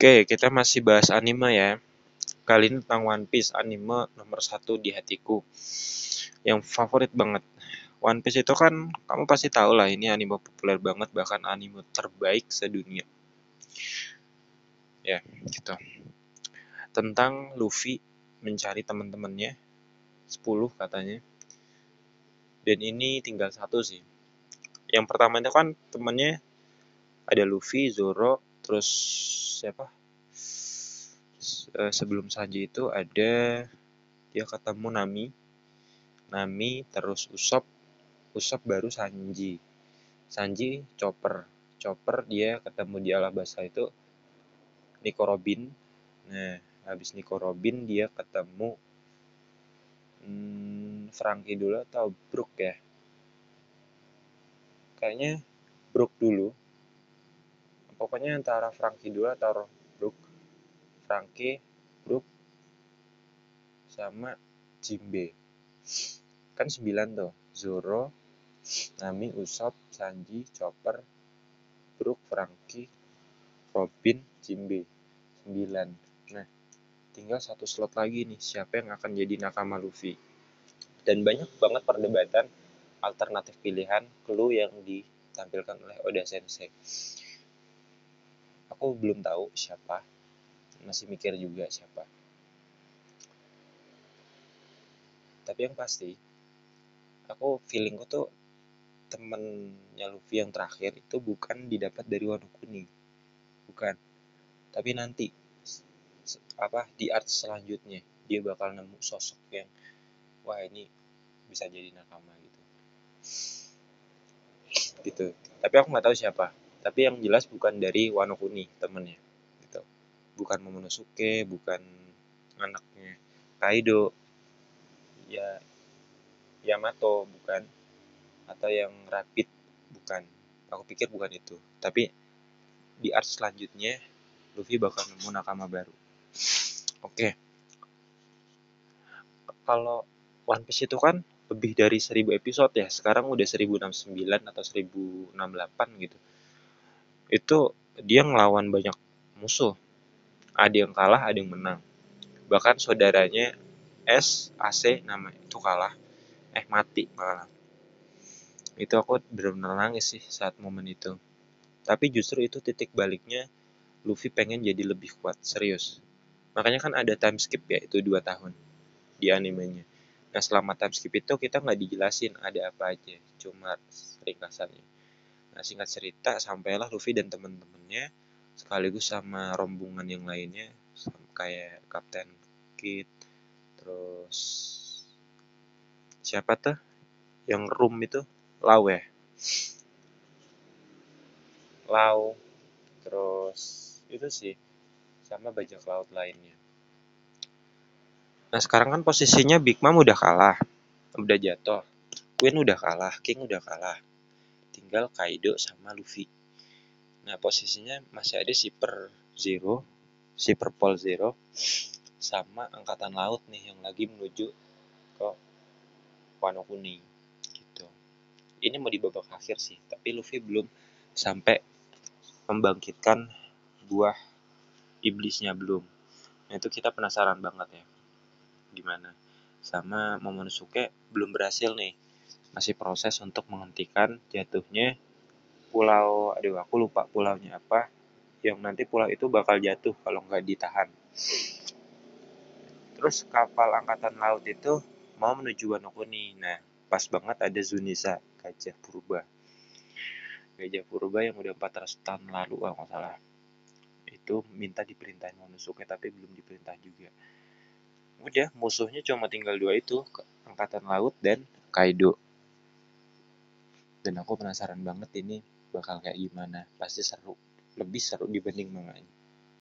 Oke, kita masih bahas anime ya. Kali ini tentang One Piece, anime nomor satu di hatiku. Yang favorit banget. One Piece itu kan, kamu pasti tahu lah ini anime populer banget, bahkan anime terbaik sedunia. Ya, gitu. Tentang Luffy mencari teman-temannya, 10 katanya. Dan ini tinggal satu sih. Yang pertama itu kan temannya ada Luffy, Zoro, terus siapa? Eh, sebelum Sanji itu ada dia ketemu Nami. Nami terus Usop Usop baru Sanji. Sanji Chopper. Chopper dia ketemu di Alabasta itu Nico Robin. Nah habis Nico Robin dia ketemu hmm, Frankie dulu atau Brook ya? Kayaknya Brook dulu pokoknya antara Frankie dulu atau Brook Frankie Brook sama Jimbe. Kan sembilan tuh. Zoro Nami Usop Sanji Chopper Brook Frankie Robin Jimbe. Sembilan. Nah tinggal satu slot lagi nih. Siapa yang akan jadi nakama Luffy? Dan banyak banget perdebatan alternatif pilihan clue yang ditampilkan oleh Oda Sensei aku belum tahu siapa. Masih mikir juga siapa. Tapi yang pasti aku feelingku tuh temennya Luffy yang terakhir itu bukan didapat dari Wano Kuning bukan. Tapi nanti apa di art selanjutnya dia bakal nemu sosok yang wah ini bisa jadi nakama gitu. Gitu. Tapi aku nggak tahu siapa tapi yang jelas bukan dari Wano Kuni temennya gitu. Bukan Momonosuke bukan anaknya Kaido. Ya Yamato bukan atau yang Rapid bukan. Aku pikir bukan itu. Tapi di art selanjutnya Luffy bakal nemu nakama baru. Oke. Okay. kalau One Piece itu kan lebih dari 1000 episode ya. Sekarang udah 1069 atau 1068 gitu itu dia ngelawan banyak musuh. Ada yang kalah, ada yang menang. Bahkan saudaranya S, AC nama itu kalah. Eh mati malah. Itu aku benar-benar nangis sih saat momen itu. Tapi justru itu titik baliknya Luffy pengen jadi lebih kuat, serius. Makanya kan ada time skip ya, itu 2 tahun di animenya. Nah selama time skip itu kita nggak dijelasin ada apa aja, cuma ringkasannya. Nah, singkat cerita, sampailah Luffy dan teman-temannya sekaligus sama rombongan yang lainnya kayak Kapten Kid, terus siapa tuh? Yang room itu? Lau ya? Lau terus itu sih sama bajak laut lainnya. Nah sekarang kan posisinya Big Mom udah kalah udah jatuh. Queen udah kalah King udah kalah tinggal Kaido sama Luffy. Nah, posisinya masih ada si Per Zero, si Purple Zero, sama Angkatan Laut nih yang lagi menuju ke Wano Kuning. Gitu. Ini mau di babak akhir sih, tapi Luffy belum sampai membangkitkan buah iblisnya belum. Nah, itu kita penasaran banget ya. Gimana? Sama Momonosuke belum berhasil nih masih proses untuk menghentikan jatuhnya pulau aduh aku lupa pulaunya apa yang nanti pulau itu bakal jatuh kalau nggak ditahan. Terus kapal angkatan laut itu mau menuju Wanokuni. Nah pas banget ada Zunisa gajah purba. Gajah purba yang udah 400 tahun lalu kalau nggak salah. Itu minta diperintahin Monosuke tapi belum diperintah juga. Udah musuhnya cuma tinggal dua itu angkatan laut dan Kaido dan aku penasaran banget ini bakal kayak gimana. Pasti seru. Lebih seru dibanding manganya